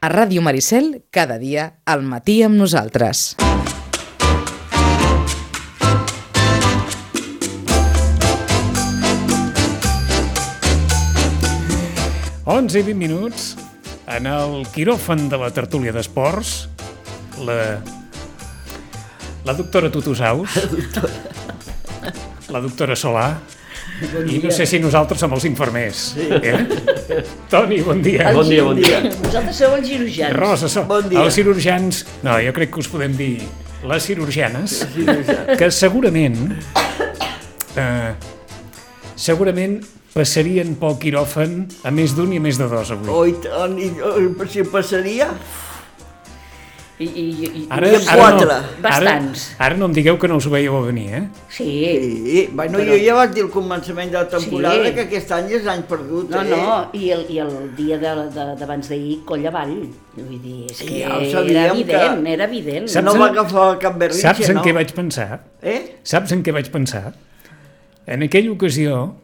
A Ràdio Maricel, cada dia, al matí amb nosaltres. 11 i 20 minuts en el quiròfan de la tertúlia d'esports la, la doctora Tutusaus la doctora Solà i no sé si nosaltres som els infermers eh? Toni, bon dia Bon dia, bon dia. Vosaltres sou els cirurgians. Rosa, so, Bon dia. els cirurgians no, jo crec que us podem dir les cirurgianes que segurament eh, segurament passarien pel quiròfan a més d'un i a més de dos avui Oi, tant, i, i, si passaria? I, i, i, Ara, N'hi ha ara, quatre. no, ara, Bastants. ara no em digueu que no us ho veieu a venir, eh? Sí. Sí, bueno, jo ja vaig dir al començament de la temporada Sí. que aquest any és any perdut, No, eh? no, i el, i el dia de- de- d'abans d'ahir, coll avall. Vull dir, és que Ja ho era sabíem evident, que- era evident. Saps No en- va agafar cap berrinxe, Saps en no? què vaig pensar? Eh? Saps en què vaig pensar? En aquella ocasió,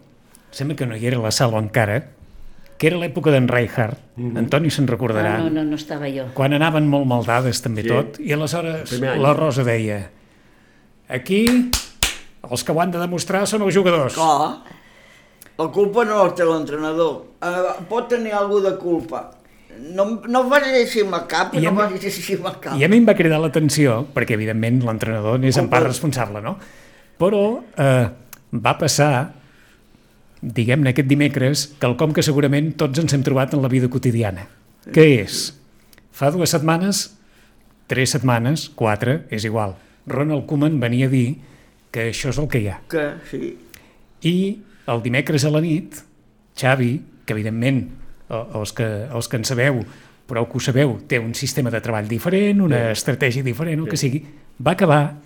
sembla que no hi era la sala encara, que era l'època d'en Reinhardt, Antoni se'n recordarà, Ah, no, no, no estava jo. quan anaven molt maldades també Sí. tot, i aleshores la Rosa deia aquí els que ho han de demostrar són els jugadors. Clar. La culpa no la té l'entrenador. Uh, pot tenir algú de culpa. No, no vas llegir amb el cap, I no mi- vas llegir cap. I a mi em va cridar l'atenció, perquè evidentment l'entrenador n'és en part responsable, no? Però eh, va passar, diguem-ne aquest dimecres, quelcom que segurament tots ens hem trobat en la vida quotidiana. Què és? Fa dues setmanes, tres setmanes, quatre, és igual. Ronald Koeman venia a dir que això és el que hi ha. Que, sí. I el dimecres a la nit, Xavi, que evidentment el- els que, els que en sabeu, però que ho sabeu, té un sistema de treball diferent, una estratègia diferent, el que sigui, va acabar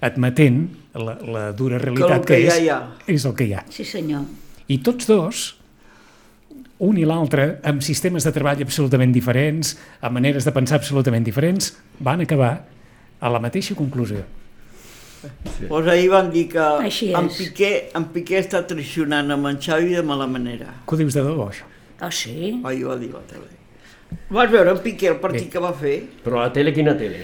admetent la, la dura realitat que que, ja és, hi ha. és el que hi ha. Sí, senyor. I tots dos, un i l'altre, amb sistemes de treball absolutament diferents, amb maneres de pensar absolutament diferents, van acabar a la mateixa conclusió. Pues ahir van dir que en. Piqué, en Piqué està traicionant amb en Xavi de mala manera. Què ho dius de debò, això? Ah, sí? Ahir va dir a la tele. Vas veure en Piqué el partit Bé. que va fer? Però a la tele, quina tele?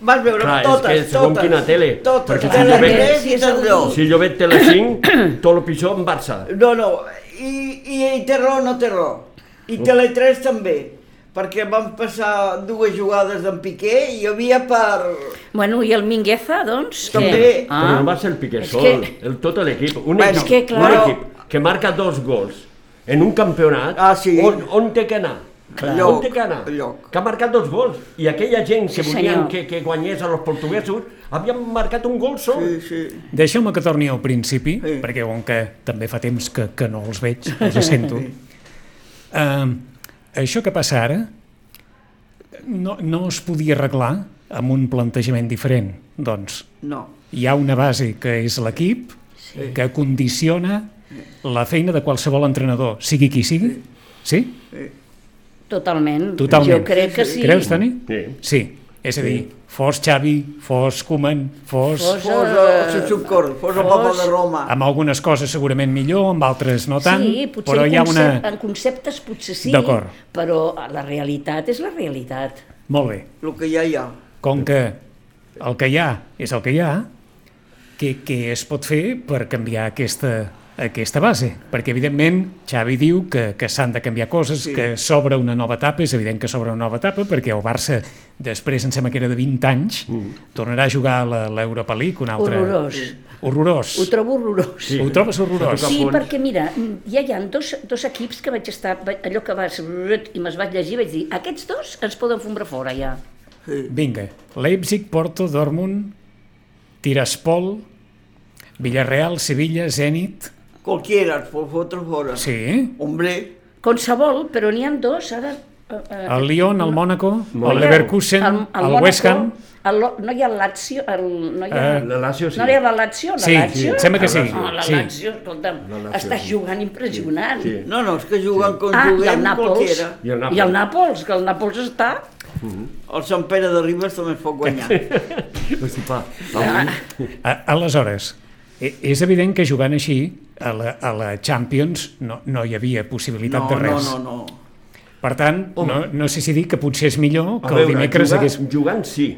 Vas veure Clar, és totes, que segons totes. quina tele, Totes, perquè si tele jo veig- 3 si i és el- Tele2. Si jo veig Tele5, tot el pitjor en Barça. No, no, i, i, i té raó, no té raó. I Tele3 també, perquè van passar dues jugades d'en Piqué i hi havia per... Bueno, i el Mingueza, doncs? També. què? Però no va ser el Piqué és sol, que- el, tot l'equip. Un, Bueno, equip, és que, clar- un equip que marca dos gols en un campionat, Ah, sí. on, on té que anar? Clar. On Lloc, té que anar? lloc. Que ha marcat dos gols. I aquella gent que Sí, volien que, que guanyés a los portuguesos havien marcat un gol sol. Sí, sí. Deixeu-me que torni al principi, Sí. perquè com que també fa temps que, que no els veig, els sento. Uh, això que passa ara no, no es podia arreglar amb un plantejament diferent. Doncs No. hi ha una base que és l'equip, Sí. que condiciona la feina de qualsevol entrenador, sigui qui sigui. Sí? Totalment. Totalment. Jo crec que sí. Creus, Toni? Sí. Sí. És a dir, fos Xavi, fos Koeman, fos... Fos- Fos a Sussucor, fos a Papa de Roma. amb algunes coses segurament millor, amb altres no tant, sí, potser però hi ha una... en conceptes potser sí, però la realitat és la realitat. Molt bé. El que ja hi ha. Com que el que hi ha és el que hi ha, què, què es pot fer per canviar aquesta, aquesta base? Perquè, evidentment, Xavi diu que, que s'han de canviar coses, Sí. sí. que s'obre una nova etapa, és evident que s'obre una nova etapa, perquè el Barça, després, em sembla que era de 20 anys, mm. tornarà a jugar a la- l'Europa League, un altre... Horrorós. Horrorós. Ho trobo horrorós. Sí. Ho trobes horrorós? Sí, perquè mira, ja hi ha dos, dos equips que vaig estar, allò que vas i me'ls vaig llegir, vaig dir, aquests dos ens poden fombrar fora ja. Vinga, Leipzig, Porto, Dortmund, Tiraspol, Villarreal, Sevilla, Zenit... Qualquiera es pot fotre fora. Sí, Hombre, Qualsevol, però n'hi ha dos, ara... eh, eh, el Lyon, el Mónaco, no el Leverkusen, el, Mónaco, West Ham... el no hi ha el Lazio, el, no hi ha... Eh, La Lazio sí. No hi ha la Lazio? La Sí, Lazio? sí, sembla que sí, Ah, la sí. Lazio, escolta'm, La Lazio, està sí. jugant impressionant. Sí. no, no, és que juguen com Ah, i el juguem Nàpols. qualquiera. I el Nàpols. I el Nàpols, que el Nàpols està... El Sant Pere de Ribes també es pot guanyar. Hosti, pa. A, aleshores, e- és evident que jugant així a la, a la Champions no, no hi havia possibilitat No, de no, res. no, no. Per tant, Home. no, no sé si dir que potser és millor A que el veure, dimecres jugar, hagués... Jugant sí,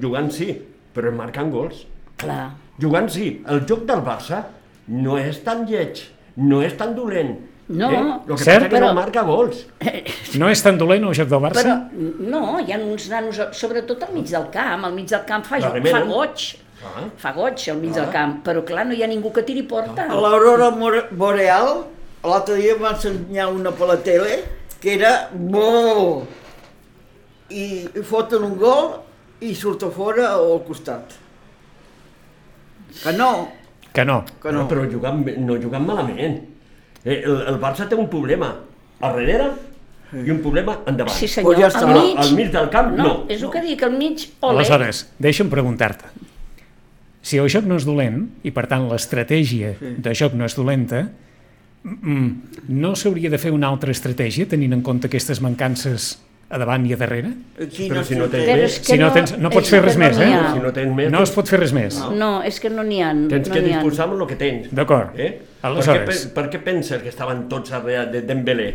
jugant sí, però marcant gols. Clar. Jugant sí. El joc del Barça no és tan lleig, no és tan dolent. No. Eh? El que Cert, passa que però- no marca gols. No és tan dolent el joc del Barça? Però no, hi ha uns nanos, sobretot al mig del camp, al mig del camp fa, fa goig, Ah. fa goig al mig del camp, però clar, no hi ha ningú que tiri porta. A l'aurora boreal, l'altre dia va ensenyar una per la tele, que era bo. I, foten un gol i surt a fora o al costat. Que no, Que no. que no. Però jugant, no jugant malament. Eh, el, el Barça té un problema a darrere i un problema endavant. Sí senyor, Pues ja està. al mig, Al mig del camp, no. és el que dic, al mig, ole. Aleshores, deixa'm preguntar-te. Si el joc no és dolent, i per tant l'estratègia de joc no és dolenta, no s'hauria de fer una altra estratègia tenint en compte aquestes mancances a davant i a darrere? Aquí Però si no tens Però més, és que Si no, tens, no pots fer res no més, eh? si no tens més, No es pot fer res més. No, és que no n'hi ha. tens no que disposar amb el que tens. D'acord. Eh? Aleshores- Per, què, pe- per què penses que estaven tots darrere de Dembélé?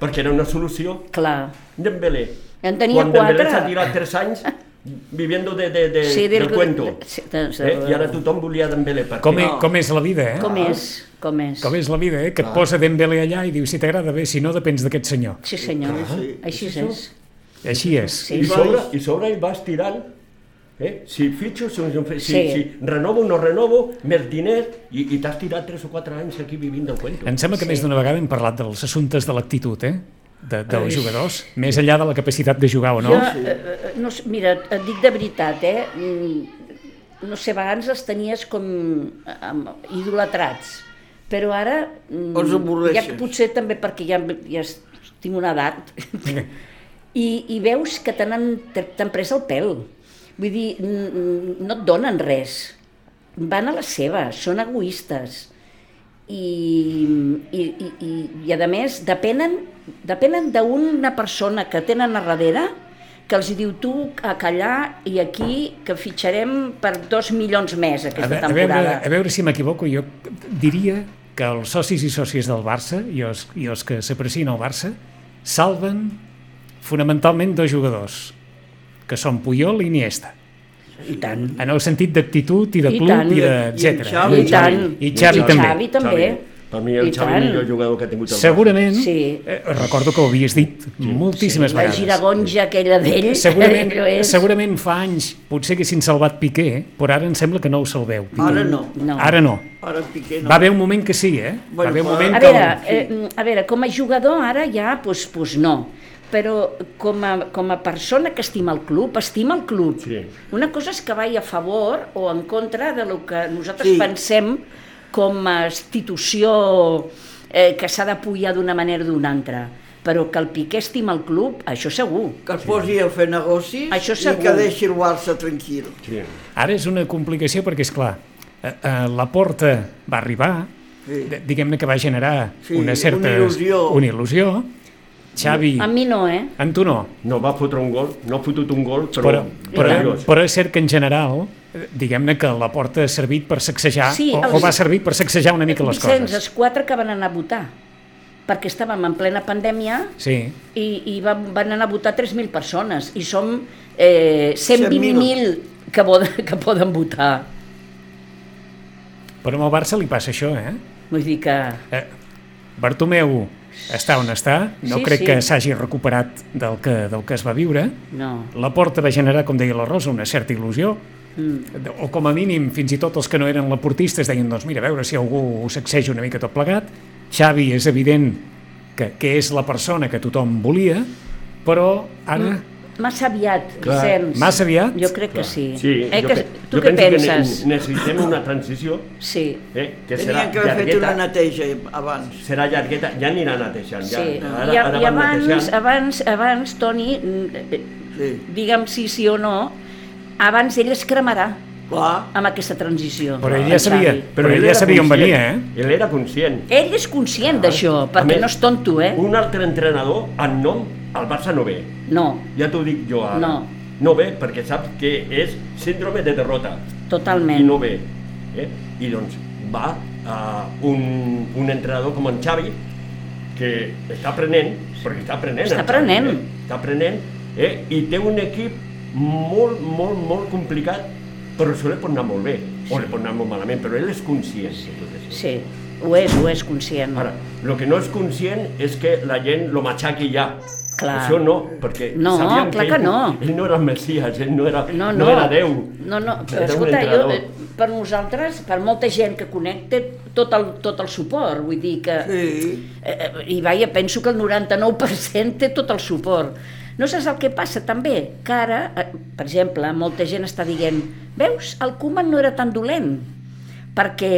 Perquè era una solució. Clar. Dembélé. En tenia Quan Dembélé quatre. s'ha tirat tres anys viviendo de, de, de, Sí, del, del- cuento. sí, de- eh? I ara tothom volia Dembélé. Per Com, e, com és la vida, eh? Com és, com és. Com és la vida, eh? Que et posa Dembélé allà i diu si t'agrada bé, si no depens d'aquest senyor. Sí senyor, sí. així és. Així és. Sí. I sobre, i sobre hi vas tirant Eh? Si fitxo, si, si, Sí. si renovo o no renovo, més diners, i, i t'has tirat 3 o 4 anys aquí vivint del cuento. Em sembla que Sí. més d'una vegada hem parlat dels assumptes de l'actitud, eh? De, dels jugadors, més enllà de la capacitat de jugar o no. Jo, eh, eh, no, mira, et dic de veritat, eh? Mm, No sé, abans els tenies com amb, idolatrats, però ara... mm, Els. Ja potser també perquè ja, ja tinc una edat, i, i veus que t'han pres el pèl. Vull dir, no et donen res. Van a la seva, són egoistes. I, i, i, i, i a més depenen, depenen d'una persona que tenen a darrere que els diu tu a callar i aquí que fitxarem per dos milions més A, aquesta a, veure, temporada. a veure si m'equivoco, jo diria que els socis i sòcies del Barça i els, i els que s'aprecien al Barça salven fonamentalment dos jugadors, que són Puyol i Iniesta, I tant. en el sentit d'actitud i de I club tant. i de I- i etc. Xavi. I tant. I Xavi I també. Xavi també. Per mi el I Xavi tant. millor jugador que ha tingut el Segurament, Sí. eh, recordo que ho havies dit moltíssimes La vegades. giragonja aquella d'ell, Segurament, és... segurament fa anys potser haguessin salvat Piqué, però ara em sembla que no ho salveu. Piqué. Ara no. No. Ara no. Ara Piqué no. Va haver un moment que sí, eh? Va Bueno, haver un moment A que... veure, eh, a veure, com a jugador ara ja, doncs, doncs no, però com a, com a persona que estima el club, estima el club. Sí. Una cosa és que vagi a favor o en contra de lo que nosaltres Sí. pensem com a institució eh, que s'ha d'apoyar d'una manera o d'una altra. Però que el Piqué estima el club, això segur. Que es posi a fer negocis Això i segur. que deixi el Barça tranquil. Sí. Ara és una complicació perquè, és clar, eh, eh, la porta va arribar, Sí. diguem-ne que va generar Sí, una certa... una il·lusió. Una il·lusió. Xavi, A mi no, eh? en tu no. No va fotre un gol, no ha fotut un gol, però... Però, però, però és cert que en general, eh, diguem-ne que la porta ha servit per sacsejar, Sí, o, els- o va servir per sacsejar una mica les Vicenç, coses. els quatre que van anar a votar, perquè estàvem en plena pandèmia Sí, i, i van, van anar a votar 3.000 persones i som eh, 120.000 que, poden, que poden votar. però amb el Barça li passa això, eh? Vull dir que... eh Bartomeu està on està, no Sí, crec sí. que s'hagi recuperat del que, del que es va viure. No. La porta va generar, com deia la Rosa, una certa il·lusió, Mm. o com a mínim fins i tot els que no eren laportistes deien doncs mira, a veure si algú ho sacseja una mica tot plegat Xavi és evident que, que és la persona que tothom volia però ara Massa aviat, Clar. Vicenç. Massa aviat? Jo crec que sí. Sí, eh, jo, que, tu jo què penso penses? que ne necessitem una transició Sí, eh, que serà Tenien que haver fet una neteja abans. serà llargueta, ja anirà netejant. Ja, sí. Ara, I, ara I abans, netejant. abans, abans, Toni, Sí, digue'm sí, sí o no, abans ell es cremarà clar. amb aquesta transició. però ell el ja sabia, però ell ja era sabia on venia eh? Ell era conscient. Ell és conscient d'això, perquè més, no és tonto, eh? Un altre entrenador, en nom, al Barça no ve. No, Ja t'ho dic jo ara. No. No ve perquè sap que és síndrome de derrota. totalment. I no ve. Eh? I doncs va uh, un, un entrenador com en Xavi que està aprenent, perquè està aprenent. Està el Xavi, aprenent. Eh? Està aprenent, eh? i té un equip molt, molt, molt complicat, però això li pot anar molt bé, o li pot anar molt malament, però ell és conscient de tot això. Sí, ho és, ho és conscient. Ara, el que no és conscient és que la gent lo matxaqui ja. Clar. Això no, perquè No, sabíem clar que, que ell, no. ell no era el Messias, ell no era, No, no no. era Déu. No, no, però un escolta, jo, eh, per nosaltres, per molta gent que connecta, tot el, tot el suport, vull dir que... Sí. Eh, eh, I vaja, penso que el 99% té tot el suport. No saps el que passa també? Que ara, eh, per exemple, molta gent està dient veus, el Koeman no era tan dolent perquè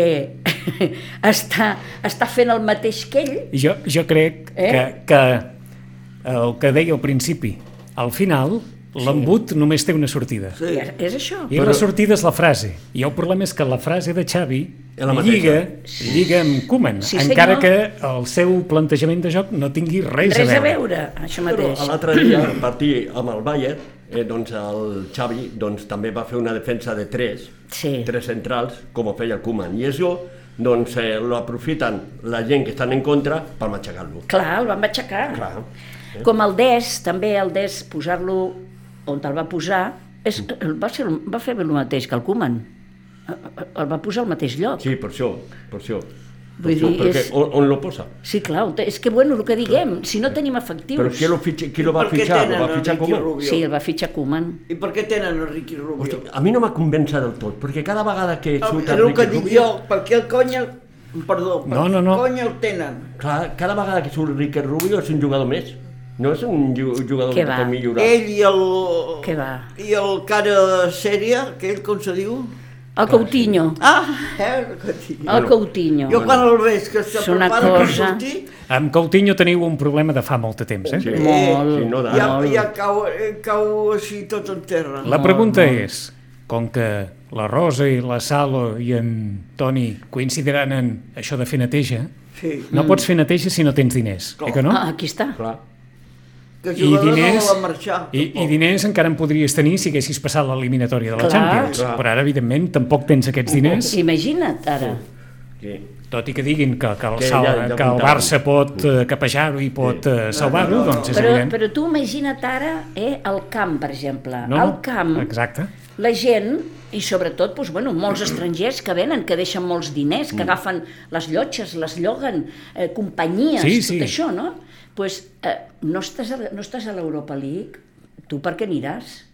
està, està fent el mateix que ell Jo, jo crec Eh? que, que el que deia al principi, al final, l'embut només té una sortida. Sí. I és això. I la sortida és la frase. I el problema és que la frase de Xavi És lliga, lliga amb Koeman, Sí, encara senyor. que el seu plantejament de joc no tingui res, Res a a veure. veure, això Però mateix. l'altre dia, al partir amb el Bayern, eh, doncs el Xavi doncs, també va fer una defensa de tres, Sí. tres centrals, com ho feia el Koeman. I això doncs, eh, lo aprofiten la gent que estan en contra per matxacar-lo. Clar, el van aixecar. Clar. Com el DES, també el DES, posar-lo on el va posar, és, va, ser, va fer el mateix que el Koeman. El va posar al mateix lloc. Sí, per això, per això. Vull dir, perquè és- on, on lo posa? Sí, clar, és que, bueno, el que diguem, si no tenim efectius... Però qui lo, fitxa, qui lo va fitxar? Lo va el fitxar Koeman? Rubio? Sí, el va fitxar Koeman. I per què tenen el Ricky Rubio? Hosti, a mi no m'ha convença del tot, perquè cada vegada que El, surt el que Ricky dic Rubio, jo, per què el cony... El... Perdó, per No, no, no. cony el tenen? clar, cada vegada que surt Ricky Rubio és un jugador més. No és un ju- jugador que va? pot millorar. Ell i el... Què va? I el cara sèria, que ell com se diu? El Coutinho. Ah, eh, el Coutinho. El Coutinho. Jo quan el veig que se prepara per cosa- sortir, Amb Coutinho teniu un problema de fa molt de temps, eh? Sí. Molt, Sí, no ja, molt. ja cau, eh, cau així tot en terra. La pregunta és, com que la Rosa i la Salo i en Toni coincidiran en això de fer neteja, Sí, no pots fer neteja si no tens diners, eh que no? Ah, aquí està. Clar. Que I diners, no marxar. i, i diners encara en podries tenir si haguessis passat l'eliminatòria de la Clar. Champions, Clar. però ara, evidentment, tampoc tens aquests diners, Imagina't, ara. Sí. Tot i que diguin que, que, el, Que Sal, ja- ja que el. Barça pot eh, capejar-ho i pot eh, salvar-ho, doncs és Però, evident. però tu imagina't ara eh, el camp, per exemple. No, Al camp, Exacte. la gent, i sobretot doncs, bueno, molts estrangers que venen, que deixen molts diners, Mm. que agafen les llotges, les lloguen, eh, companyies, Sí, tot sí. això, no? pues, eh, no, estàs a, no estàs a l'Europa League, tu per què aniràs?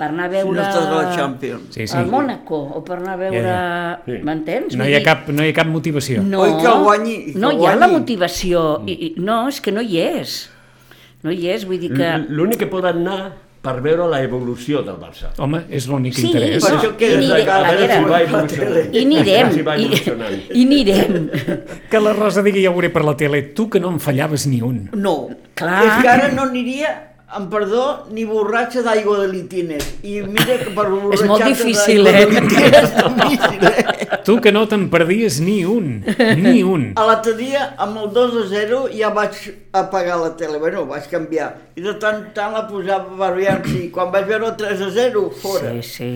Per anar a Si veure no estàs a la Champions. Sí, sí. el Mónaco, o per anar a veure... Ja, Sí. M'entens? No hi, ha cap, no hi ha cap motivació. No, Oi que guanyi, i que no el hi ha la guanyi. motivació. I, i, no, és que no hi és. No hi és, vull dir que... L'únic que poden anar per veure la evolució del Barça. Home, és l'únic Sí, interès. Per no, això i quedes anirem, a a veure si va evolucionant. i anirem, Si va i, i anirem. Que la Rosa digui ja ho veuré per la tele, tu que no en fallaves ni un. No, Clar. és que ara no aniria, amb perdó, ni borratxa d'aigua de litines. I mira que per És molt borratxar-te difícil, eh? litines és difícil, eh? Tu que no te'n perdies ni un, ni un. A l'altre dia, amb el 2 a 0, ja vaig apagar la tele. Bueno, vaig canviar. I de tant tant la posava per aviam si quan vaig veure el 3 a 0, fora. Sí, sí.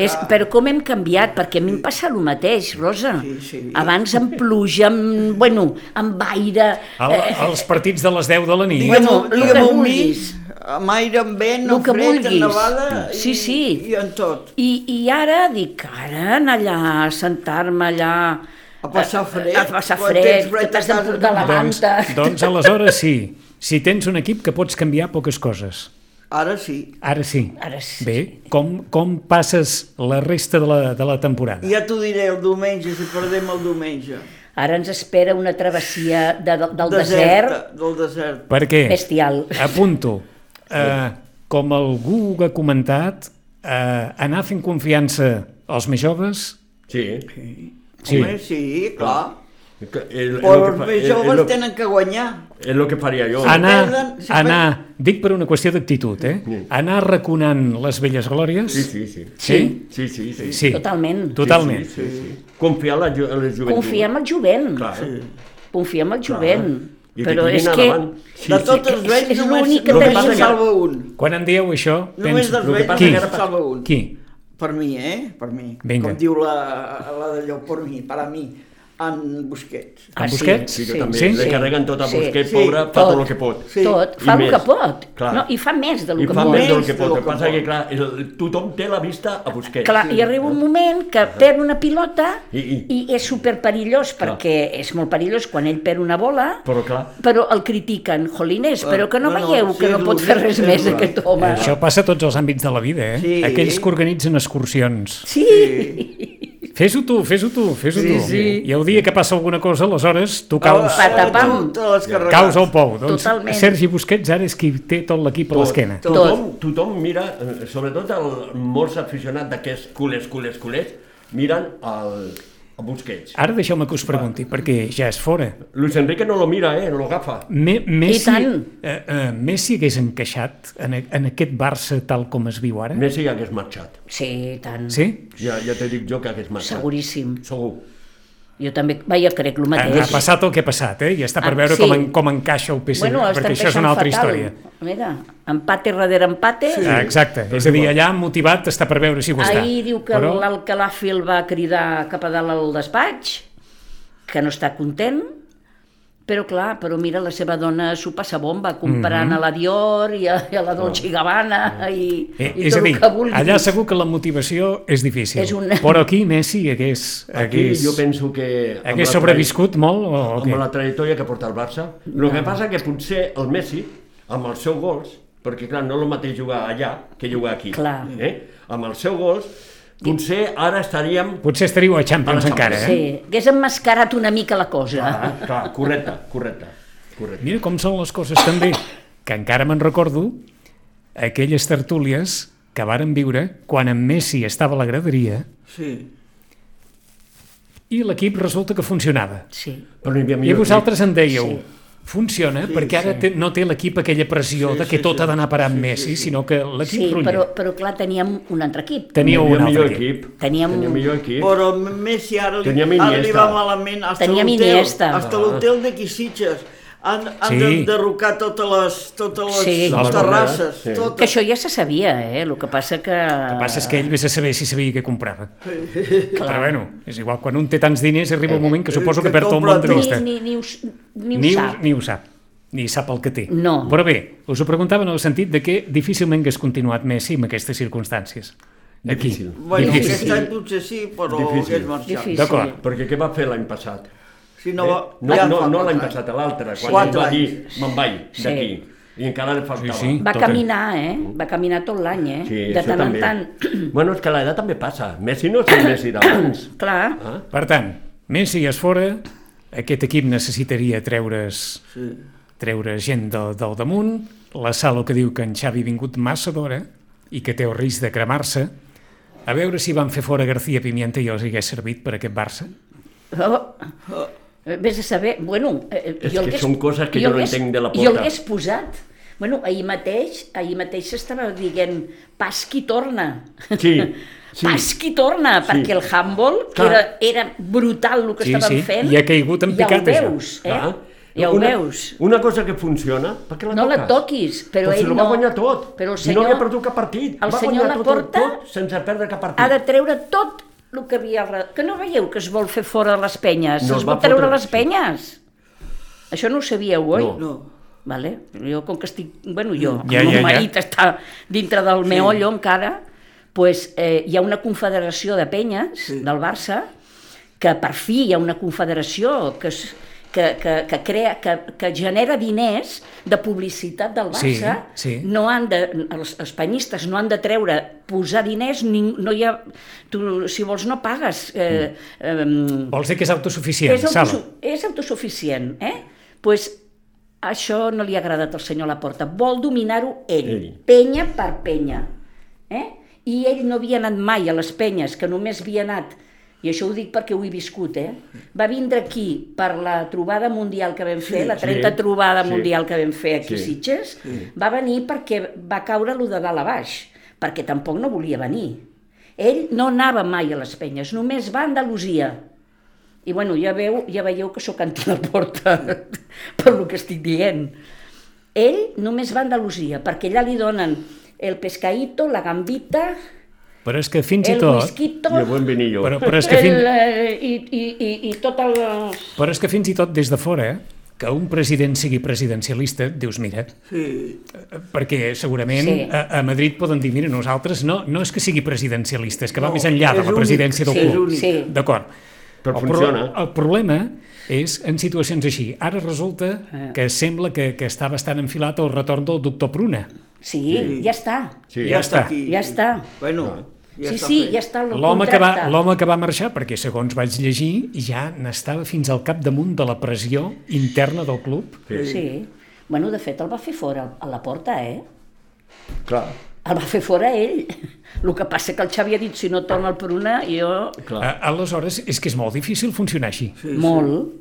És, però com hem canviat? Perquè a mi em passa el mateix, Rosa. Sí, sí. Abans amb pluja, amb, bueno, amb aire... El, els partits de les 10 de la nit. Bueno, el que vulguis. Amb aire, amb vent, El amb que fred, amb vulguis. nevada Sí, i, sí. i en tot. I, I ara dic, ara anar allà, sentar-me allà... A passar fred, A, a passar fred, que t'has d'emportar la Doncs, manta. doncs aleshores sí. Si tens un equip que pots canviar poques coses. Ara sí. Ara sí. Ara sí. Bé, com, com passes la resta de la, de la temporada? Ja t'ho diré el diumenge, si perdem el diumenge. Ara ens espera una travessia de, del desert, desert Del desert. Per què? bestial. Apunto. Eh, com algú ha comentat, eh, anar fent confiança als més joves Sí. Sí. Home, sí, clar. Que- El, el, Però que els més el- joves el, el, tenen que guanyar. és el que faria jo. anar, perden, si anar, dic per una qüestió d'actitud, eh? Sí. anar raconant les velles glòries. Sí, sí, sí. Sí? Sí, sí, sí. Sí. Totalment. Totalment. Sí, sí, sí. Confiar en la, ju- en les joventuts. Confiar en el jovent. Clar. Confiar en el jovent. I que Però és que... de tots els vells És només, l'únic que només tenim. se'n salva un. Quan en dieu això, Només penso... dels el que vells passa només salva un. Qui? Per mi, eh? Per mi. Vinga. Com diu la, la d'allò, per mi, per a mi. En Busquets. Ah, En sí, Busquets? Sí, que sí, també Sí? li sí. carreguen tot a Sí. Busquets, Sí, pobre, fa tot. tot el que pot. Sí. Tot, I fa el més. que pot. Clar. No, I fa més del I que fa pot. més del Més que del pot. El que que passa que, clar, el, tothom té la vista a Busquets. Clar, i arriba un moment que perd una pilota I- i, i- és superperillós Clar. perquè és molt perillós quan ell perd una bola, Però clar, però el critiquen, jolines, però que no no, no, veieu sí, que no pot fer que- res és més el- aquest home. Això passa a tots els àmbits de la vida, eh? Sí. Aquells que organitzen excursions. Sí, Fes-ho tu, fes-ho tu, fes-ho Sí, tu. sí. I el dia que passa alguna cosa, aleshores tu caus, patapam. Tu caus al pou. Doncs Totalment. Sergi Busquets ara és qui té tot l'equip a tot, l'esquena. tothom, tothom mira, eh, sobretot el, molts aficionats d'aquests culers, culers, culers, miren el, el Busquets. Ara deixeu-me que us pregunti, perquè ja és fora. Luis Enrique no lo mira, eh, no lo agafa. Me, Messi, tant. eh, eh, Messi hagués encaixat en, en aquest Barça tal com es viu ara? Messi hagués marxat. sí, tant. Sí? Ja, ja te dic jo que hagués marxat. Seguríssim. Segur. Jo també, va, jo crec el mateix. ha passat el que ha passat, eh? I està per Ah, veure sí. com, en, com encaixa el PSG, Bueno, perquè això és una altra fatal. història. Mira, empate darrere empate. Sí. Ah, exacte, és a dir, allà motivat està per veure si ho està. Ahir diu que Però... l'Alcalafi el va cridar cap a dalt al despatx, que no està content, però clar, però mira, la seva dona s'ho passa bomba, comprant Mhm. a la Dior i a, i a la Dolce Gabbana i, Eh, i és a tot dir, el que vulguis. allà segur que la motivació és difícil, És una- però aquí Messi hagués, Aquí hagués, jo penso que... amb hagués sobreviscut molt o, o Amb què? la trajectòria que porta el Barça. El que passa que potser el Messi, amb els seus gols, perquè clar, no és el mateix jugar allà que jugar aquí. Clar. Eh? Amb els seus gols, potser ara estaríem... Potser estaríeu a Champions A la encara, Champions. eh? Sí, hagués emmascarat una mica la cosa. Ah, clar, correcte, correcte. correcte. Mira com són les coses també, que encara me'n recordo aquelles tertúlies que varen viure quan en Messi estava a la graderia Sí. i l'equip resulta que funcionava. Sí. Però n'hi havia I vosaltres en dèieu, Sí. Funciona perquè ara té, no té l'equip aquella pressió Sí, de que sí, tot sí. ha d'anar a parar amb Sí, Messi, sí, sí. sinó que l'equip Sí, rutlla. però, però clar, teníem un altre equip. Teníeu havia un altre millor equip. equip. Teníem- Tenia millor equip. Però Messi ara li, Teníem ara li va malament. Hasta Teníem Iniesta. Hasta Ah. l'hotel de Quisitges. Han, han Sí. sí. d'enderrocar totes les, totes les Sí. Terrasses. sí. Totes. Que això ja se sabia, eh? El que passa que... El que passa és que ell vés a saber si sabia què comprava. Però bueno, és igual, quan un té tants diners arriba un moment que suposo que que perd el compra món de tot. vista. Ni, ni, ni, ho, ni ho Ni, sap. ho, ni ho sap, ni sap el que té. No. Però bé, us ho preguntava en el sentit de que difícilment hagués continuat Messi en aquestes circumstàncies. Aquí. Difícil. Bueno, Difícil. aquest any potser sí, però Difícil. hagués marxat. D'acord. Perquè què va fer l'any passat? Si no, Eh? no, ja no, no l'any passat, l'altre, quan Quatre ell va dir anys. me'n vaig Sí. d'aquí. I encara li faltava. Sí, sí. Va caminar, eh? Va caminar tot l'any, eh? Sí, de tant també. en tant. Bueno, és que l'edat també passa. Messi no és el Messi d'abans. Clar, Ah? Per tant, Messi és fora, aquest equip necessitaria treure's, Sí. treure gent del, del damunt, la Salo que diu que en Xavi ha vingut massa d'hora i que té el risc de cremar-se, a veure si van fer fora García Pimienta i els hagués servit per aquest Barça. Oh, eh, vés a saber, bueno... Eh, És jo que són coses que jo no l'hagués- entenc de la Jo porta. l'hagués posat. Bueno, ahir mateix, ahir mateix s'estava dient Pasqui torna. Sí, sí. Pasqui torna, Sí. perquè el handball, que era, era brutal el que Sí, estaven sí, fent, i ha caigut en picat, ja això. ho veus, eh? Clar. Ja ho una, veus. Una cosa que funciona, per què la No toques? la toquis, però Però si ell va no. guanyar tot. Però el I no senyor- havia perdut cap partit. el va senyor guanyar tot, Laporta tot, sense perdre cap partit. Ha de treure tot el que havia... Que no veieu que es vol fer fora de les penyes? No, es es vol va treure fotre. les penyes. Això no ho sabíeu, oi? No. No. Vale? Jo, com que estic... Bueno, jo, Ja, el meu ja, ja. marit està dintre del meollo encara, pues, eh, hi ha una confederació de penyes Sí. del Barça que per fi hi ha una confederació que, es, que, que, que, crea, que, que genera diners de publicitat del Sí, Barça. sí. No han de, els, els penyistes no han de treure, posar diners, ni, no hi ha, tu, si vols no pagues. Eh, eh, Vols dir que és autosuficient, és, autosu és autosuficient, eh? pues, això no li ha agradat al senyor Laporta. Vol dominar-ho ell, Ell. penya per penya. Eh? I ell no havia anat mai a les penyes, que només havia anat, i això ho dic perquè ho he viscut, eh? va vindre aquí per la trobada mundial que vam fer, la 30 sí, trobada sí. mundial que vam fer aquí a Sí, Sitges, va venir perquè va caure lo de dalt a baix, perquè tampoc no volia venir. Ell no anava mai a les penyes, només va a Andalusia. I bueno, ja, veu, ja veieu que sóc porta per lo que estic dient. Ell només va a Andalusia, perquè allà li donen el pescaïto, la gambita, Però és que fins i el tot... whisky, I el buen vinillo. Però, però, és que fin... el, eh, i, i, i, i tot el... però és que fins i tot des de fora, que un president sigui presidencialista, dius, mira, Sí. perquè segurament Sí. a, a Madrid poden dir, mira, nosaltres no, no és que sigui presidencialista, és que va No, més enllà de la únic, presidència del sí, club. Sí. D'acord. Però el, pro- funciona. el problema és en situacions així. Ara resulta Eh. que sembla que, que està bastant enfilat el retorn del doctor Pruna. Sí, Sí. ja està. Sí. Ja està. aquí. Ja està. Bueno, ja sí, sí, fet. ja està el L'home que, va, contracte. l'home que va marxar, perquè segons vaig llegir, ja n'estava fins al capdamunt de la pressió interna del club. Sí. Sí. Bueno, de fet, el va fer fora a la porta, eh? Clar, El va fer fora ell. El que passa que el Xavi ha dit, si no torna el Pruna, jo... clar. A, aleshores, és que és molt difícil funcionar així. Sí, molt,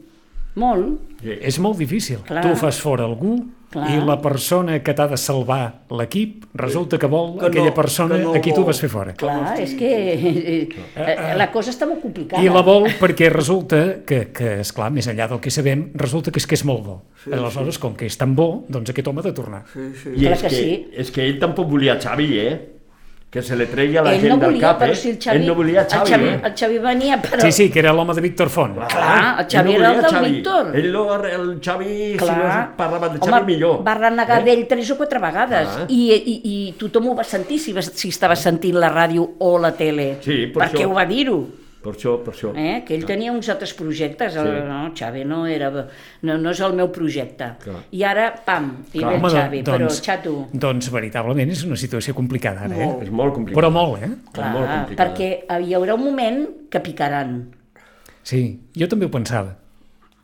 molt. Sí. És molt difícil. Clar. Tu fas fora algú Clar. i la persona que t'ha de salvar l'equip resulta que vol Que no- aquella persona que no a qui tu vas fer fora. Clar, és que eh, eh, la cosa està molt complicada. I la vol perquè resulta que, que és clar, més enllà del que sabem, resulta que és que és molt bo. Sí, Aleshores, com que és tan bo, doncs aquest home ha de tornar. Sí, sí. I Clar és que que, sí. és que ell tampoc volia Xavi, eh? Que se li treia la ell gent no del volia, cap, però eh? si el Xavi... Ell no volia Xavi, el Xavi, eh? el Xavi venia, però... Sí, sí, que era l'home de Víctor Font. Clar, el Xavi Ell era el del Xavi. Víctor. Ell no, el Xavi, si no parlava de Xavi, Home, millor. va renegar Eh? d'ell tres o quatre vegades Ah. I, i, i tothom ho va sentir si, si estava sentint la ràdio o la tele. Sí, per perquè això. ho va dir-ho. Per això, per això. Eh? Que ell tenia uns altres projectes. El, Sí. no, Xavi no era... No, no és el meu projecte. Clar. I ara, pam, i Clar. ve el Home, Xavi. però, doncs, xato, doncs veritablement és una situació complicada ara, eh? És molt complicat. Però molt, eh? clar, molt complicada. perquè hi haurà un moment que picaran. Sí, jo també ho pensava.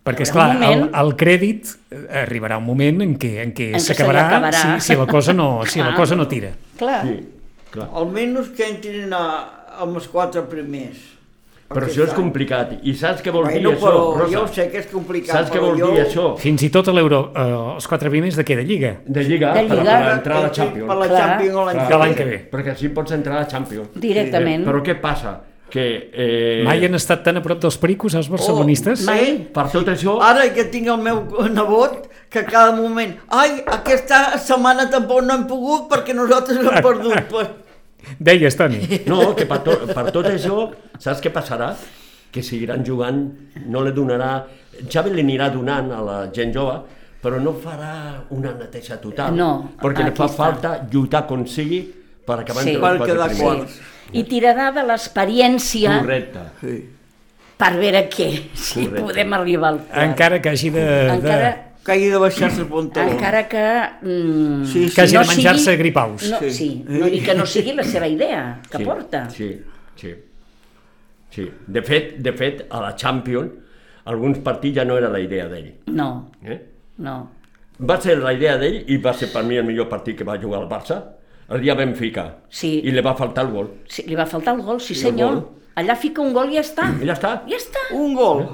Perquè, és clar, un moment- el, el crèdit eh, arribarà un moment en què, en què s'acabarà acabarà. si, si, la cosa no, si la Clar. cosa no tira. Clar, Sí, clar. Almenys que entrin a, amb els quatre primers. Però això és complicat. I saps què vol Bueno, dir això, Rosa? jo sé que és complicat, Saps què vol jo- dir això? Fins i tot a l'Euro, eh, els quatre primers de què? De Lliga? De Lliga, De per, Lliga. per entrar a la Per Champions. la Clar. Champions l'any De l'any que ve. Perquè així pots entrar a la Champions. directament. Però què passa? Que... Eh, Mai han estat tan a prop dels pericos, els barcelonistes? Oh, Mai. sí. Per tot això... Ara que tinc el meu nebot, que a cada moment, ai, aquesta setmana tampoc no hem pogut perquè nosaltres hem perdut. Deies, Toni. No, que per, to, per tot això, saps què passarà? Que seguiran jugant, no li donarà... Xavi li anirà donant a la gent jove, però no farà una neteja total. No, perquè li fa està. falta lluitar com sigui per acabar Sí. entre els quatre primers. quarts. I tirarà de l'experiència Correcte. sí. per veure què, si Correcte. podem arribar al quart. Encara que hagi de... encara, Que hagi de baixar-se el pantaló. encara que... Mm, Sí, sí. Que hagi no de menjar-se sigui- gripaus. No, Sí. sí, no, i que no sigui la seva idea que sí, porta. Sí, sí. sí. De, fet, de fet, a la Champions, alguns partits ja no era la idea d'ell. No, Eh? no. Va ser la idea d'ell i va ser per mi el millor partit que va jugar al Barça. El dia Benfica. Sí. I li va faltar el gol. Sí, li va faltar el gol, sí el senyor. gol. Allà fica un gol i ja està. I ja està. Ja està, Un gol.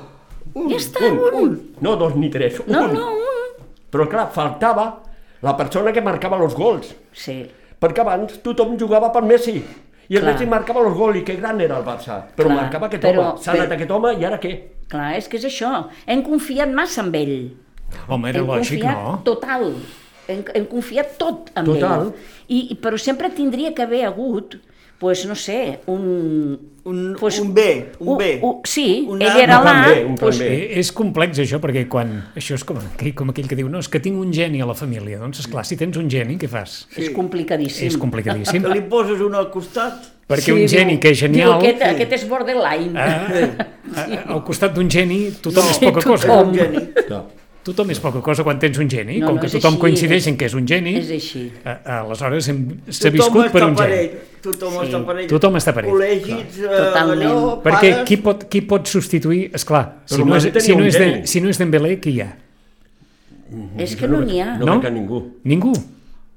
Ja està. Un, un. No dos ni tres, No, un. no, un. Però clar, faltava la persona que marcava els gols. Sí, Perquè abans tothom jugava per Messi. I el Clar. Messi marcava els gols i que gran era el Barça. Però Clar, marcava aquest però- home. S'ha anat però- aquest home i ara què? clar, és que és això. Hem confiat massa en ell. Home, era hem lògic, no? total. Hem, hem confiat tot en Total. ell. I- però sempre tindria que haver hagut, pues, no sé, un... Un, Pues, un B, un B. un- sí, Un ell era l'A, B, un plan pues, B. Eh, és complex això, perquè quan... Això és com, com aquell que diu, no, és que tinc un geni a la família. Doncs, esclar, si tens un geni, què fas? és Sí. complicadíssim. És complicadíssim. Que li poses un al costat. Perquè un geni que és Diu, genial... aquest, aquest és borderline. Ah, ah, al costat d'un geni, tothom és poca cosa. tothom. Un geni. Tothom és poca cosa quan tens un geni. No, Com no, que tothom així, coincideix és- en que és un geni, És així. a- aleshores hem- s'ha viscut per un geni. Tothom Sí. està per ell. Tothom està per ell. Col·legis, eh, Totalment. allò, Perquè pares... qui pot, qui pot substituir... És clar, si no és, si no és, de, si no és Dembélé, qui hi ha? És que no n'hi ha. No, No? no? ningú. Ningú.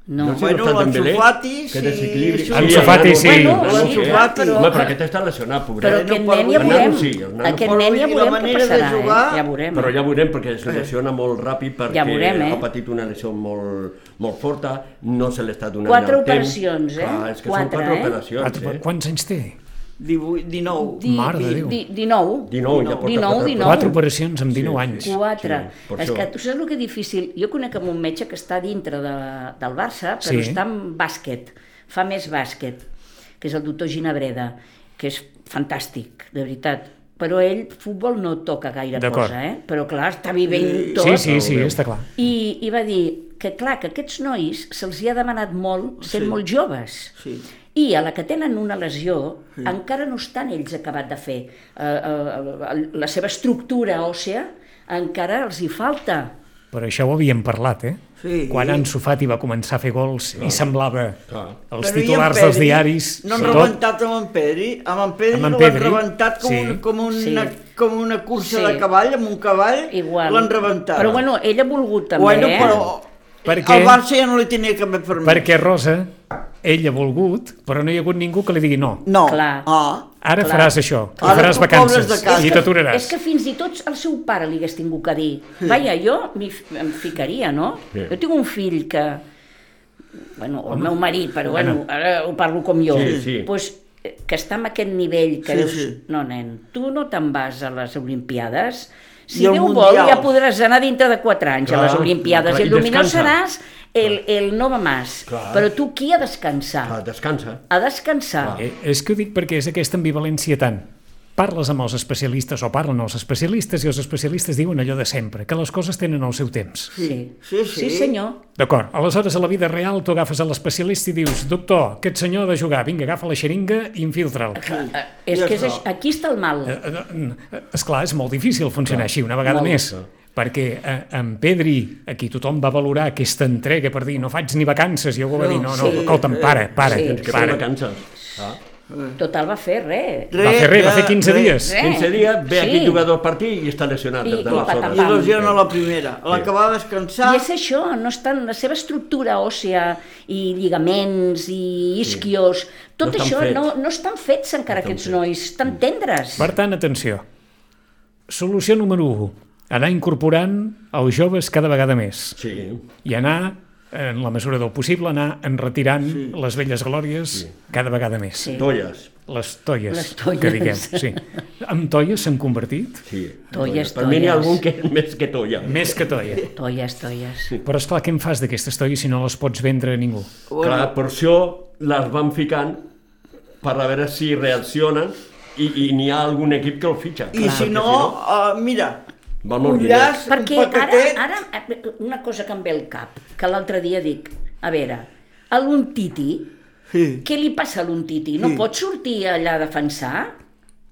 No. No sé. Bueno, està Dembélé, l'Ansu Fati, que sí. desequilibri. sí, Ansu Fati, sí. Bueno, L'Ansu sí, Fati. però- Home, però aquest està lesionat, pobret. Però aquest nen ja veurem. sí. Aquest Però nen ja veurem què passarà, jugar- eh? Ja veurem. Però ja veurem perquè es lesiona molt ràpid perquè Ja veurem, eh? ha patit una lesió molt, molt forta, no se l'està donant Quatre el temps. operacions, eh? Clar, és que Quatre, són quatre eh? operacions, Quatre, eh? Quants anys té? 18, 19. Di, Mare de di, Déu. di, 19. 19, ja porta 19, quatre 19. Quatre operacions amb 19 anys. Quatre. Sí, per és això. que tu saps el que és difícil? Jo conec amb un metge que està dintre de, del Barça, però Sí. està en bàsquet, fa més bàsquet, que és el doctor Ginabreda, que és fantàstic, de veritat. Però ell, futbol no toca gaire cosa, eh? Però clar, està vivent tot. Sí, sí, sí, està clar. I, I va dir que, clar, que aquests nois se'ls hi ha demanat molt sent Sí. molt joves. Sí. I a la que tenen una lesió, sí. encara no estan ells acabat de fer. Eh, eh, la seva estructura òssea encara els hi falta. Però això ho havíem parlat, eh? Sí. Quan Ansu Fati va començar a fer gols i semblava Clar. els Però titulars Pedri? dels diaris... No han sobretot- rebentat amb en Pedri? Amb en Pedri Amb en l'han Pedri, rebentat com, sí. un, com, una, Sí. com una cursa Sí. de cavall, amb un cavall, l'han rebentat. Però bueno, ell ha volgut també, bueno, eh? però Perquè- el Barça ja no li tenia cap permís. Perquè Rosa, ell ha volgut, però no hi ha hagut ningú que li digui no. No. Clar. Ah. Ara Clar. faràs això, Ara faràs vacances i t'aturaràs. És que fins i tot el seu pare li hagués tingut que dir vaja, jo em ficaria, no? Sí. Jo tinc un fill que... Bueno, o el meu marit, però bueno, ara ho parlo com jo. Sí, sí. Pues, eh, que està en aquest nivell que Sí, dius, sí. no nen, tu no te'n vas a les Olimpiades, si Déu Mundial. vol ja podràs anar dintre de 4 anys a Clar, les Olimpiades, clar, i i el millor descansa. seràs el, el Nova Mas, Clar. però tu qui ha descansar? Ah, descansa. A descansar. Eh, és que ho dic perquè és aquesta ambivalència tant. Parles amb els especialistes o parlen els especialistes i els especialistes diuen allò de sempre, que les coses tenen el seu temps. Sí, Sí, sí. sí senyor. D'acord, aleshores a la vida real tu agafes a l'especialista i dius doctor, aquest senyor ha de jugar, vinga, agafa la xeringa i infiltra'l. Eh, És que és, aquí està el mal. Eh, eh, Esclar, és molt difícil funcionar així una vegada Molt. més, perquè eh, en Pedri, aquí tothom va valorar aquesta entrega per dir no faig ni vacances, i algú va dir no, no, Sí. escolta'm, para, para, Sí. Tens que fer para. vacances. Ah. Total va fer res. Va fer res, va fer 15 res. dies. Res. 15 dies, ve Sí. aquí jugador al partit i està lesionat I- des de la zona. I lesiona a la primera. A l'acabar de descansar... I és això, no estan, la seva estructura òssea i lligaments i isquios, tot No això fets. no, no estan fets encara No estan aquests fets. nois, estan tendres. Per tant, atenció. Solució número 1. Anar incorporant els joves cada vegada més. Sí. I anar, en la mesura del possible, anar enretirant sí. les velles glòries sí. cada vegada més. Sí. Tolles. Les toies, Les toies. que diguem. Sí. Amb toies s'han convertit? Sí. Tolles, Per mi n'hi ha algun que és més que tolla. Més que toia. Tolles, tolles. Però esclar, què en fas d'aquestes toies si no les pots vendre a ningú? Clar, per això les van ficant per a veure si reaccionen i, i n'hi ha algun equip que el fitxa. I si no, uh, mira, Val molt llaç, Perquè un ara, ara, eh, una cosa que em ve al cap, que l'altre dia dic, a veure, a l'Untiti, Sí. què li passa a l'Untiti? No Sí. pot sortir allà a defensar?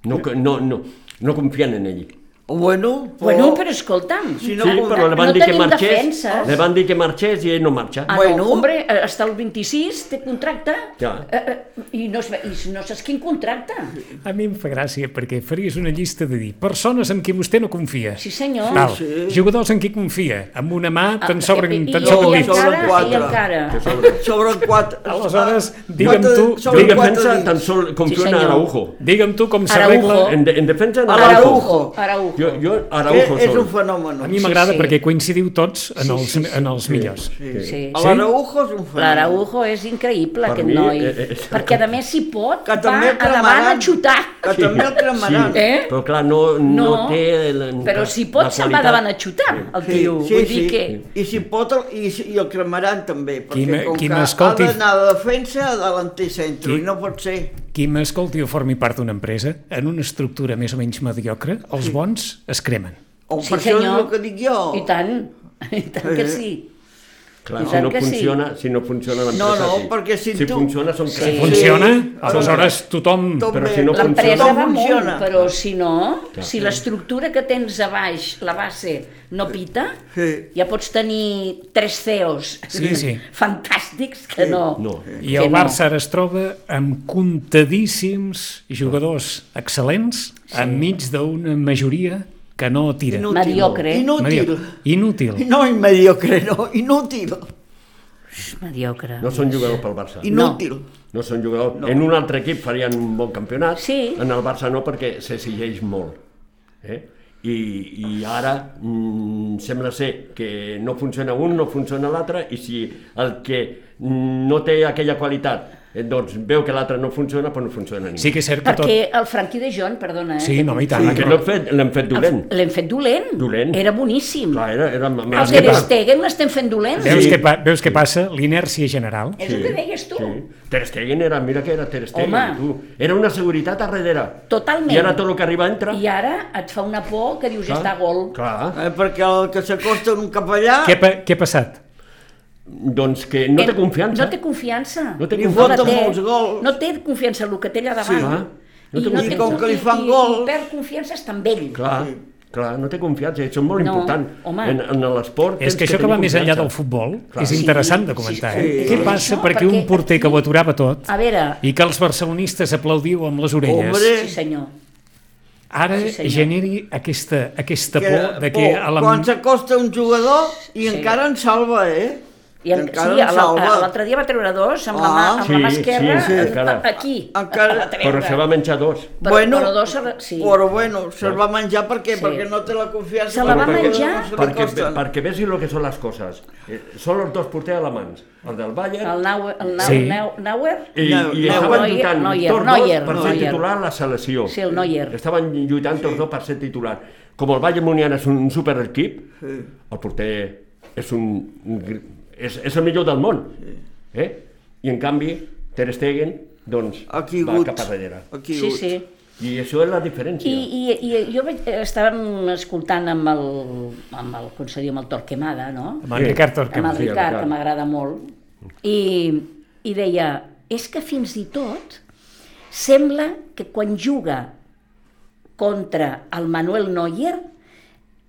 No, no, no, no confien en ell. Bueno, Bueno, però escolta'm, Si no sí, però li van no dir que marxés, defenses. li van dir que marxés i ell no marxa. Ah, Bueno. no, hombre, eh, està el 26, té contracte, Ja. eh, eh, i, no, i no saps quin contracte. A mi em fa gràcia perquè faries una llista de dir persones amb qui vostè no confia. Sí, senyor. Val. Sí. Jugadors en qui confia. Amb una mà te'n Ah, sobren, i, te'n i, sobren i, dits. Sobre encara, quatre. i encara. Que sobre- Sobre quatre... Aleshores, Ah, digue'm tu- En digue'm- quatre defensa tan sol confio en senyor. Araujo. Digue'm tu com s'arregla... En, de, en defensa en Araujo. Araujo. Araujo. Jo, jo Araujo és sol. un fenomen. A mi m'agrada Sí, sí. perquè coincidiu tots en Sí, els, sí, sí. en els millors. Sí. Sí. L'Araujo és un fenomen. L'Araujo és increïble, Per aquest mi, noi. eh, eh, perquè, a més, si pot, Que va a davant a xutar. Que també el cremaran. Eh? Però clar, no, no, No, té... El, Però si la pot, se'n va davant a xutar, el Sí, tio. sí, Vull sí. dir que... I si pot, el, i, i el cremaran també, perquè Qui com qui que ha d'anar de defensa a Qui- i no pot ser. Qui m'escolti o formi part d'una empresa, en una estructura més o menys mediocre, els bons es cremen. O Sí, per això és senyor. el que dic jo. I tant, i tant que sí. Clar, si no, que sí. funciona, si no funciona l'empresa, no, sí. perquè si si tu- funciona són Sí. crèdits. Funciona? Sí. Aleshores tothom... Tot Però si no L'empresa funciona- va funciona. però si no, Clar. si l'estructura que tens a baix, la base, no pita, Sí. ja pots tenir tres CEOs Sí, sí. fantàstics que no. No. I el no. Barça ara es troba amb comptadíssims jugadors excel·lents enmig d'una majoria que no tira. Inútil. Mediocre. Inútil. Inútil. No, mediocre, no, inútil. Mediocre. No són jugadors pel Barça. Inútil. No són jugadors... No. En un altre equip farien un bon campionat, Sí. en el Barça no perquè s'exigeix molt. Eh? I, I ara mm, sembla ser que no funciona un, no funciona l'altre, i si el que no té aquella qualitat doncs veu que l'altre no funciona, però no funciona ningú. Sí que és cert que tot... Perquè el Franqui de Jon, perdona, eh? Sí, no, i tant. que l'hem fet, l'hem fet dolent. L'hem fet dolent. Dolent. Era boníssim. Clar, era, era El que Ter pa- Stegen l'estem fent dolent. Veus, Sí. què, pa- veus què passa? L'inèrcia general. És el que deies tu. Sí. Ter Stegen era, mira que era Ter Stegen, Home. tu. Era una seguretat a darrere. Totalment. I ara tot el que arriba entra. I ara et fa una por que dius, està gol. Clar. Eh, perquè el que s'acosta un cap allà... Què, què ha passat? Doncs que no té confiança. No té confiança. No té confiança. la té. molts gols. No té confiança en el que té allà davant. Sí, clar. No I, té no confiança. té, I com que li fan i, gol- I perd confiança està amb ell. Clar, clar, no té confiança, això és molt No, important. home. En, en l'esport És que això que tenir va més enllà del futbol Clar. és Sí, interessant de comentar. sí, eh? sí. Què passa Això, perquè un porter que ho aturava tot A veure, i que els barcelonistes aplaudiu amb les orelles, Hombre, sí senyor. ara Sí, senyor. generi aquesta, aquesta que, por de que... por, a la... quan s'acosta un jugador i Sí. encara en salva, eh? I en, encara sí, l'altre dia va treure dos amb, la, mà, Ah, amb sí, la mà esquerra sí, sí, eh, encara. aquí. Encara-. Però se va menjar dos. Però, bueno, però dos, se- sí. Però bueno, se'l va menjar perquè, Sí. perquè no té la confiança. Se la va perquè menjar? no Perquè, costen. perquè vegi el que són les coses. Eh, són els dos porters alemans, el del Bayern El Nauer, el Nauer, Sí. Nau- Nauer? i, estaven Neuer, lluitant Neuer, tots Neuer, dos per ser titular a la selecció. Sí, el Neuer. Estaven lluitant tots dos per ser titular. Com el Bayern Munian és un superequip, el porter és, un, és, és el millor del món. Eh? I en canvi, Ter Stegen doncs, va cap a darrere. Sí, sí. I això és la diferència. I, i, i jo vaig, estàvem escoltant amb el, amb el, diu, amb el Torquemada, no? Amb en Ricard amb Torquemada. el sí, el Ricard. que m'agrada molt, i, i deia, és que fins i tot sembla que quan juga contra el Manuel Neuer,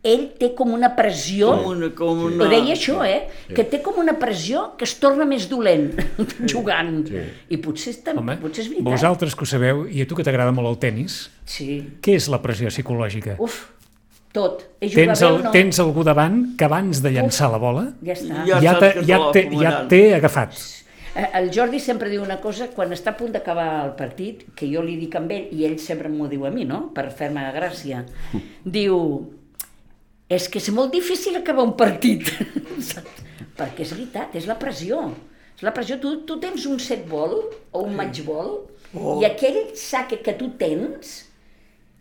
ell té com una pressió, Com una, com una... ho deia això, eh? Que té com una pressió que es torna més dolent jugant. Sí. I potser, és, tam- Home, potser és veritat. vosaltres que ho sabeu, i a tu que t'agrada molt el tennis, Sí. què és la pressió psicològica? Uf, tot. És jugar Tens, el, no? tens algú davant que abans de llançar la bola Ja està. Ja ja, te, ja, te la te, ja té agafat. Eh, El Jordi sempre diu una cosa, quan està a punt d'acabar el partit, que jo li dic amb ell, i ell sempre m'ho diu a mi, no?, per fer-me gràcia. Diu, és que és molt difícil acabar un partit. Saps? Perquè és veritat, és la pressió. És la pressió. Tu, tu tens un set ball o un match ball, Oh. i aquell sac que tu tens,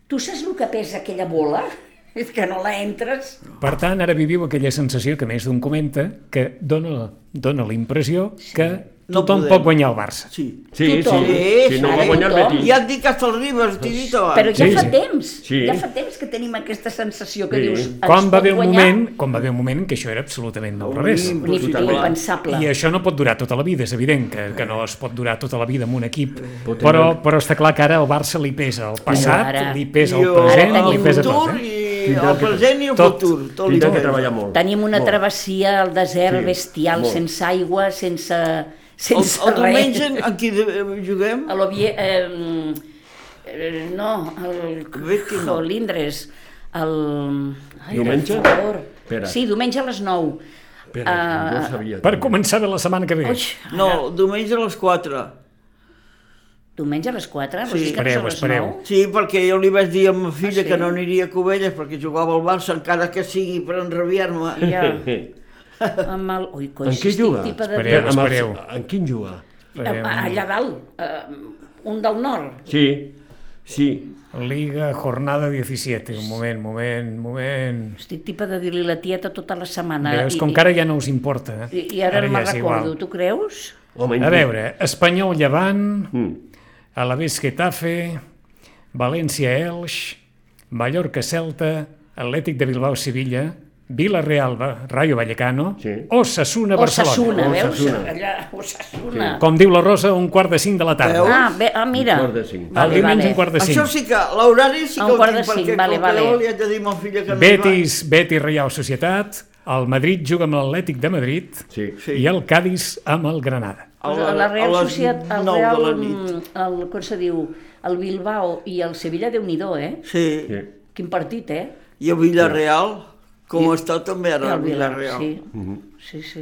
tu saps el que pesa aquella bola? És que no la entres. Per tant, ara viviu aquella sensació que més d'un comenta que dona, dona la impressió que No tothom podem. pot guanyar el Barça. Sí. Sí, Tothom. sí, sí, no va guanyar el. Betis. Ja et dic hasta el Ribas, t'he dit abans. Però ja Sí, fa sí. temps, Sí. ja fa temps que tenim aquesta sensació que Sí. dius... Quan va haver un guanyar, moment, quan va haver un moment en què això era absolutament al revés. Impensable. I això no pot durar tota la vida, és evident que, que no es pot durar tota la vida amb un equip, Pot però, però està clar que ara al Barça li pesa el passat, ara- li pesa el I el, present, Ara li el pesa tot. Eh? i el que- present i el tot. futur. Tot li que treballar molt. Tenim una Molt. travessia al desert Sí, bestial, molt. sense aigua, sense, El, sense el res. diumenge en qui de- juguem? A l'Ovie... Eh, eh, no, el... No. L'Indres. El... Ai, Diumenge? Per favor. Espera. Sí, diumenge a les 9. Espera, Ah, no sabia. Per començar bé la setmana que ve. Ui, No, diumenge a les 4. diumenge a les 4? Sí. Sí. Que no és a Espereu, les espereu. 9? Sí, perquè jo li vaig dir a ma filla Ah, sí? que no aniria a Cubelles perquè jugava al Barça, encara que sigui per enrabiar-me. Ja. Amb el... Ui, coi, En què juga? Espereu. Espereu. En quin juga? Allà dalt, eh, un del nord. Sí, sí. Liga, jornada 17. Un moment, moment, moment. Estic tipa de dir-li la tieta tota la setmana. Veus, I- com que ara ja no us importa. I, i ara, ara me'n ja recordo, igual. tu creus? Home, A veure, Espanyol Llevant, Mm. Alavés Getafe, València Elx, Mallorca Celta, Atlètic de Bilbao Sevilla, Villarreal Va- Rayo Vallecano, Sí. Osasuna Osasuna, Barcelona. veus? Osasuna. Allà, Osasuna. Com diu la Rosa, un quart de cinc de la tarda. Veus? Ah, bé, ah, mira. Un quart de cinc. El diumenge un quart de cinc. Això sí que, l'horari sí que un ho tinc, de cinc, perquè vale, com vale. li haig de dir a filla que no Betis, Betis Reial Societat, el Madrid juga amb l'Atlètic de Madrid Sí. Sí. i el Cádiz amb el Granada. A la- a la Real a les Societat, el Real, la nit. mm, el, com se diu, el Bilbao i el Sevilla, déu nhi eh? Sí. sí. Quin partit, eh? I el Villarreal, com como y, está tamén a Villarreal. Sí, uh -huh. sí, sí.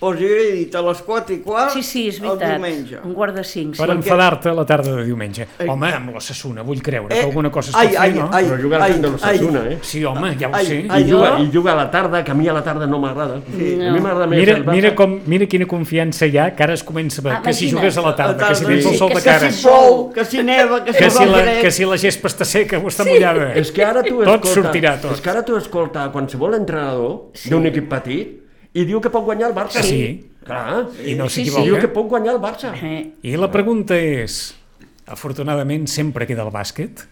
Doncs jo he dit a les 4 i quart Sí, sí, és el veritat. diumenge. Un quart de cinc, sí. Per enfadar-te a la tarda de diumenge. Home, amb la Sassuna, vull creure que Eh, alguna cosa es ai, pot fer, ai, no? ai. Però juga al camp de l'Ossassuna, eh? Sí, home, ja ho Ai, sé. ai, I juga, I juga a la tarda, que a mi a la tarda no m'agrada. Sí. A mi m'agrada més Mira, el Barça. mira, com, mira quina confiança hi ha, que ara es comença a veure Ah, que si jugues a la tarda, que si A tens el tarda, sol sí, de que cara, Si plou, que si neva, que si que si, la, que si la gespa està seca o està mullada. És que ara tu Tot escolta, sortirà, tot. És que ara tu escolta qualsevol entrenador d'un equip petit i diu que pot guanyar el Barça. Sí. Clar. I no Sí, sí. s'equivoca. Diu que pot guanyar el Barça. Eh, I la pregunta és, afortunadament sempre queda el bàsquet,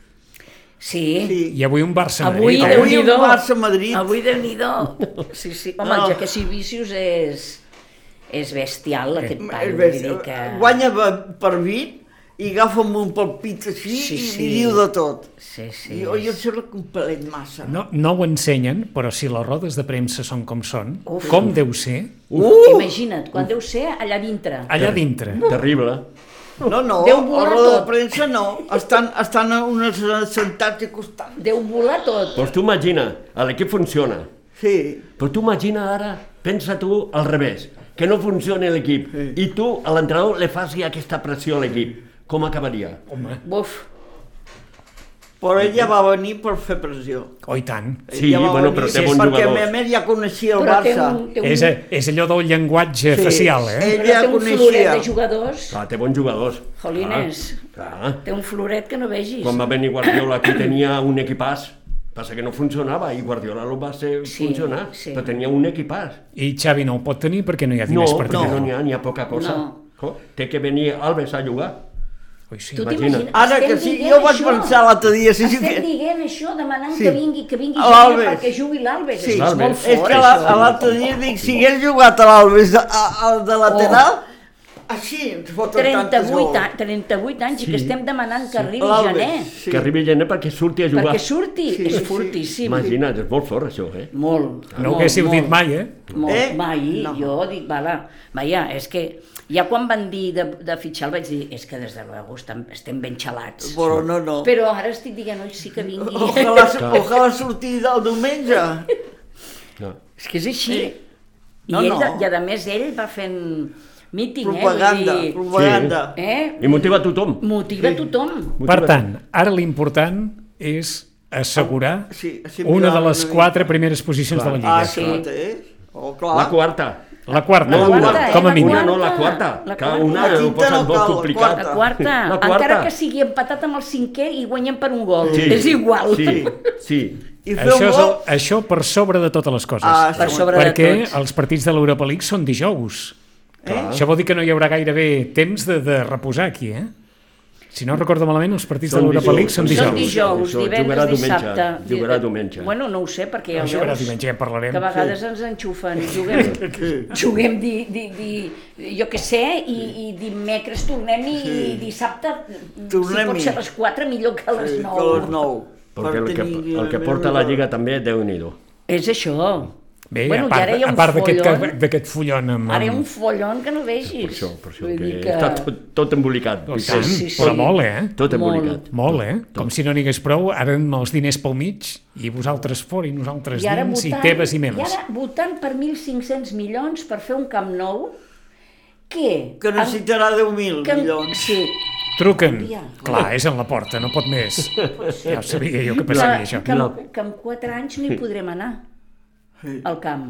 sí. Sí. i avui un Barça Avui, Madrid. Avui un Barça-Madrid. Avui déu nhi Sí, sí. Home, No. el Jaquessi Vicius és, és bestial, aquest És paio. que... Guanya per, per 20 i agafa amb un palpit així Sí, i sí. li diu de tot. Sí, sí. I jo, jo em sembla que un massa. No, no ho ensenyen, però si les rodes de premsa són com són, com deu ser Uh! Imagina't, quan deu ser allà dintre. allà dintre? Terrible. No, no, Deu a volar roda de premsa no. Estan, estan a unes sentats i costant. Deu volar tot. Doncs tu imagina, l'equip funciona. Sí. Però tu imagina ara, pensa tu al revés, que no funcioni l'equip Sí. i tu a l'entrenador li faci aquesta pressió a l'equip. Com acabaria? Home, Buf. Però ell ja va venir per fer pressió. oh, i tant. Sí, va bueno, venir però té bons perquè jugadors. a més ja coneixia el Però té Barça. un, té un, És, és allò del llenguatge Sí. facial, eh? Ell però ja té un coneixia. floret de jugadors. Clar, té bons jugadors. Jolines. Clar, clar. Té un floret que no vegis. Quan va venir Guardiola aquí tenia un equipàs, passa que no funcionava i Guardiola el va ser Sí, funcionar, sí. però tenia un equipàs. I Xavi no ho pot tenir perquè no hi ha No, diners per perquè tenir-lo. no n'hi ha, n'hi ha poca cosa. No. Té que venir Alves a jugar. Ui, sí. Tu imagina. t'imagines? Ara que sí, jo vaig això. pensar l'altre dia, sí, sí, Estem que- dient això, demanant Sí. que vingui, que vingui L'Albes. gent perquè jugui l'Albes. Sí, és l'Albes. És fort, que l'altre dia dic, si hagués jugat a l'Alves de, a, a, de lateral, així ens foten tantes 38, gols. anys, 38 anys i que estem demanant que arribi L'Albes, gener. sí. Que arribi gent perquè surti a jugar. Perquè surti, Sí, és sí. fortíssim. Imagina't, és molt fort això, eh? Molt. No ho molt, haguéssiu molt, dit mai, eh? Molt. Eh? Mai, No. jo dic, vala, vaja, és que ja quan van dir de, de fitxar el vaig dir, és que des de luego estem, estem ben xalats. Però no, no. Però ara estic dient, oi, sí que vingui. Ojalà, ojalà sortir del diumenge. No. És que és així. I, No, ell, no. I a més ell va fent míting, Propaganda, eh? Dir, propaganda. eh? I motiva tothom. Motiva tothom. Per tant, ara l'important és assegurar Sí, sí, una de les una quatre primeres posicions de la Ah, Lliga. sí. mateix. Oh, clar. La quarta. La quarta, No, La una, quarta, eh? com a mínim. Una no, la quarta. quarta. La que quarta. una La ho quinta posen no molt cal, la complicat. quarta. La quarta, La quarta. encara que sigui empatat amb el cinquè i guanyem per un gol. Sí. És igual. Sí, sí. I Això, un és gol... el, això per sobre de totes les coses. Ah, Per sí. sobre perquè de tot. els partits de l'Europa League són dijous. Eh? Això vol dir que no hi haurà gairebé temps de, de reposar aquí, eh? Si no recordo malament, els partits de Són l'Europa League són dijous. Són dijous. divendres, diumenge, dissabte. jugarà diumenge. Bueno, no ho sé, perquè ja ho Això jugarà veus. diumenge, ja en parlarem. que a vegades ens enxufen, juguem, juguem di, di, di, jo què sé, i, i dimecres tornem i, i dissabte, si Tornem-hi. pot ser a les 4, millor que a les Sí, 9. que a les 9. Perquè el que, el que porta la Lliga també, déu nhi És això. Bé, bueno, a part, i a part d'aquest d'aquest follon amb... ara hi ha un amb... follon que no vegis. Per això, per això, que, dir està tot, tot embolicat. Tant, sí, sí. però molt, eh? Tot Molt. embolicat. Molt, eh? Com si no n'hi hagués prou, ara amb els diners pel mig, i vosaltres fora, i nosaltres I ara, dins, votant, i teves i I meves. ara votant per 1.500 milions per fer un camp nou, què? Que necessitarà 10.000 Que- milions. Sí, Truquen. Hòstia. Clar, és en la porta, no pot més. Ja ho sabia jo que passaria això. que, que, que en 4 anys no hi podrem anar al camp.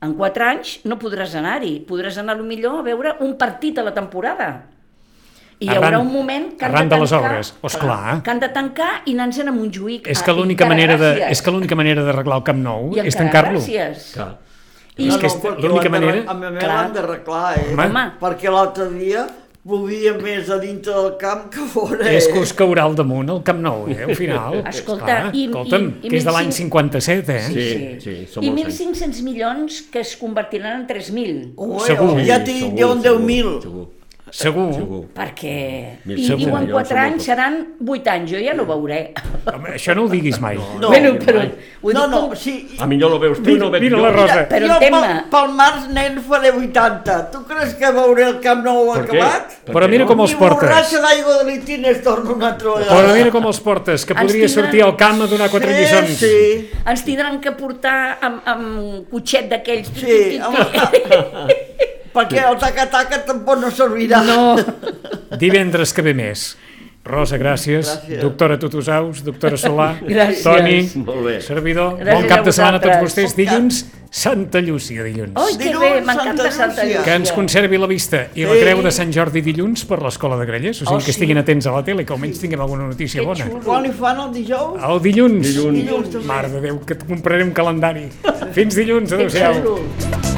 En 4 anys no podràs anar-hi. Podràs anar lo millor a veure un partit a la temporada. I hi haurà Arran- un moment que han arran de de les tancar, obres, esclar. que han de tancar i anar-se'n a Montjuïc. És que i l'única manera de, és que l'única manera d'arreglar el Camp Nou I és tancar-lo. Clar. És que és perquè l'única manera- A mi l'han d'arreglar, eh? Home. Perquè l'altre dia plovia més a dintre del camp que fora. És que us caurà al damunt el Camp Nou, eh, al final. Escolta, Esclar, i- escolta'm, i- i que és de l'any 1.500 57, eh? Sí, sí, són I molts anys. 1.500 milions que es convertiran en 3.000. Home, Segur. Ja t'he dit jo en segur, 10.000. segur. Segur. Segur. perquè... Mil I segur. diuen Jo 4 som anys, seran 8 anys, jo ja no veuré. Home, això no ho diguis mai. No, bueno, però... Ho no, no, com- sí. A millor lo veus tu i no ho veig Mira jo. la Rosa. Però jo entén-me. pel, pel març, nen, faré 80. Tu creus que veuré el Camp Nou Per acabat? Per Però mira no? com els Ni portes. borratxa d'aigua de litines torno una altra vegada. Però mira com els portes, que podria tindran- sortir al camp a donar quatre sí, lliçons. Sí, Ens tindran que portar amb, amb cotxet d'aquells... sí. home. Perquè el taca-taca tampoc no servirà. No, Divendres que ve més. Rosa, gràcies. Gràcies. Doctora Tutusaus, doctora Solà, Gràcies. Toni, Molt bé. servidor. Gràcies bon cap de setmana a tots vostès. Dilluns, Santa Llúcia, dilluns. Oi, que Dilluns, bé, m'encanta Santa Santa Llúcia. Que ens conservi la vista i la Sí. creu de Sant Jordi dilluns per l'Escola de Grellers, o sigui Oh, que sí. estiguin atents a la tele, que almenys tinguem alguna notícia Que bona. xulo. Quan hi fan el dijous? El dilluns. Dilluns. Dilluns també. Mare de Déu, que et compraré un calendari. Fins dilluns, Que adéu-siau. xulo.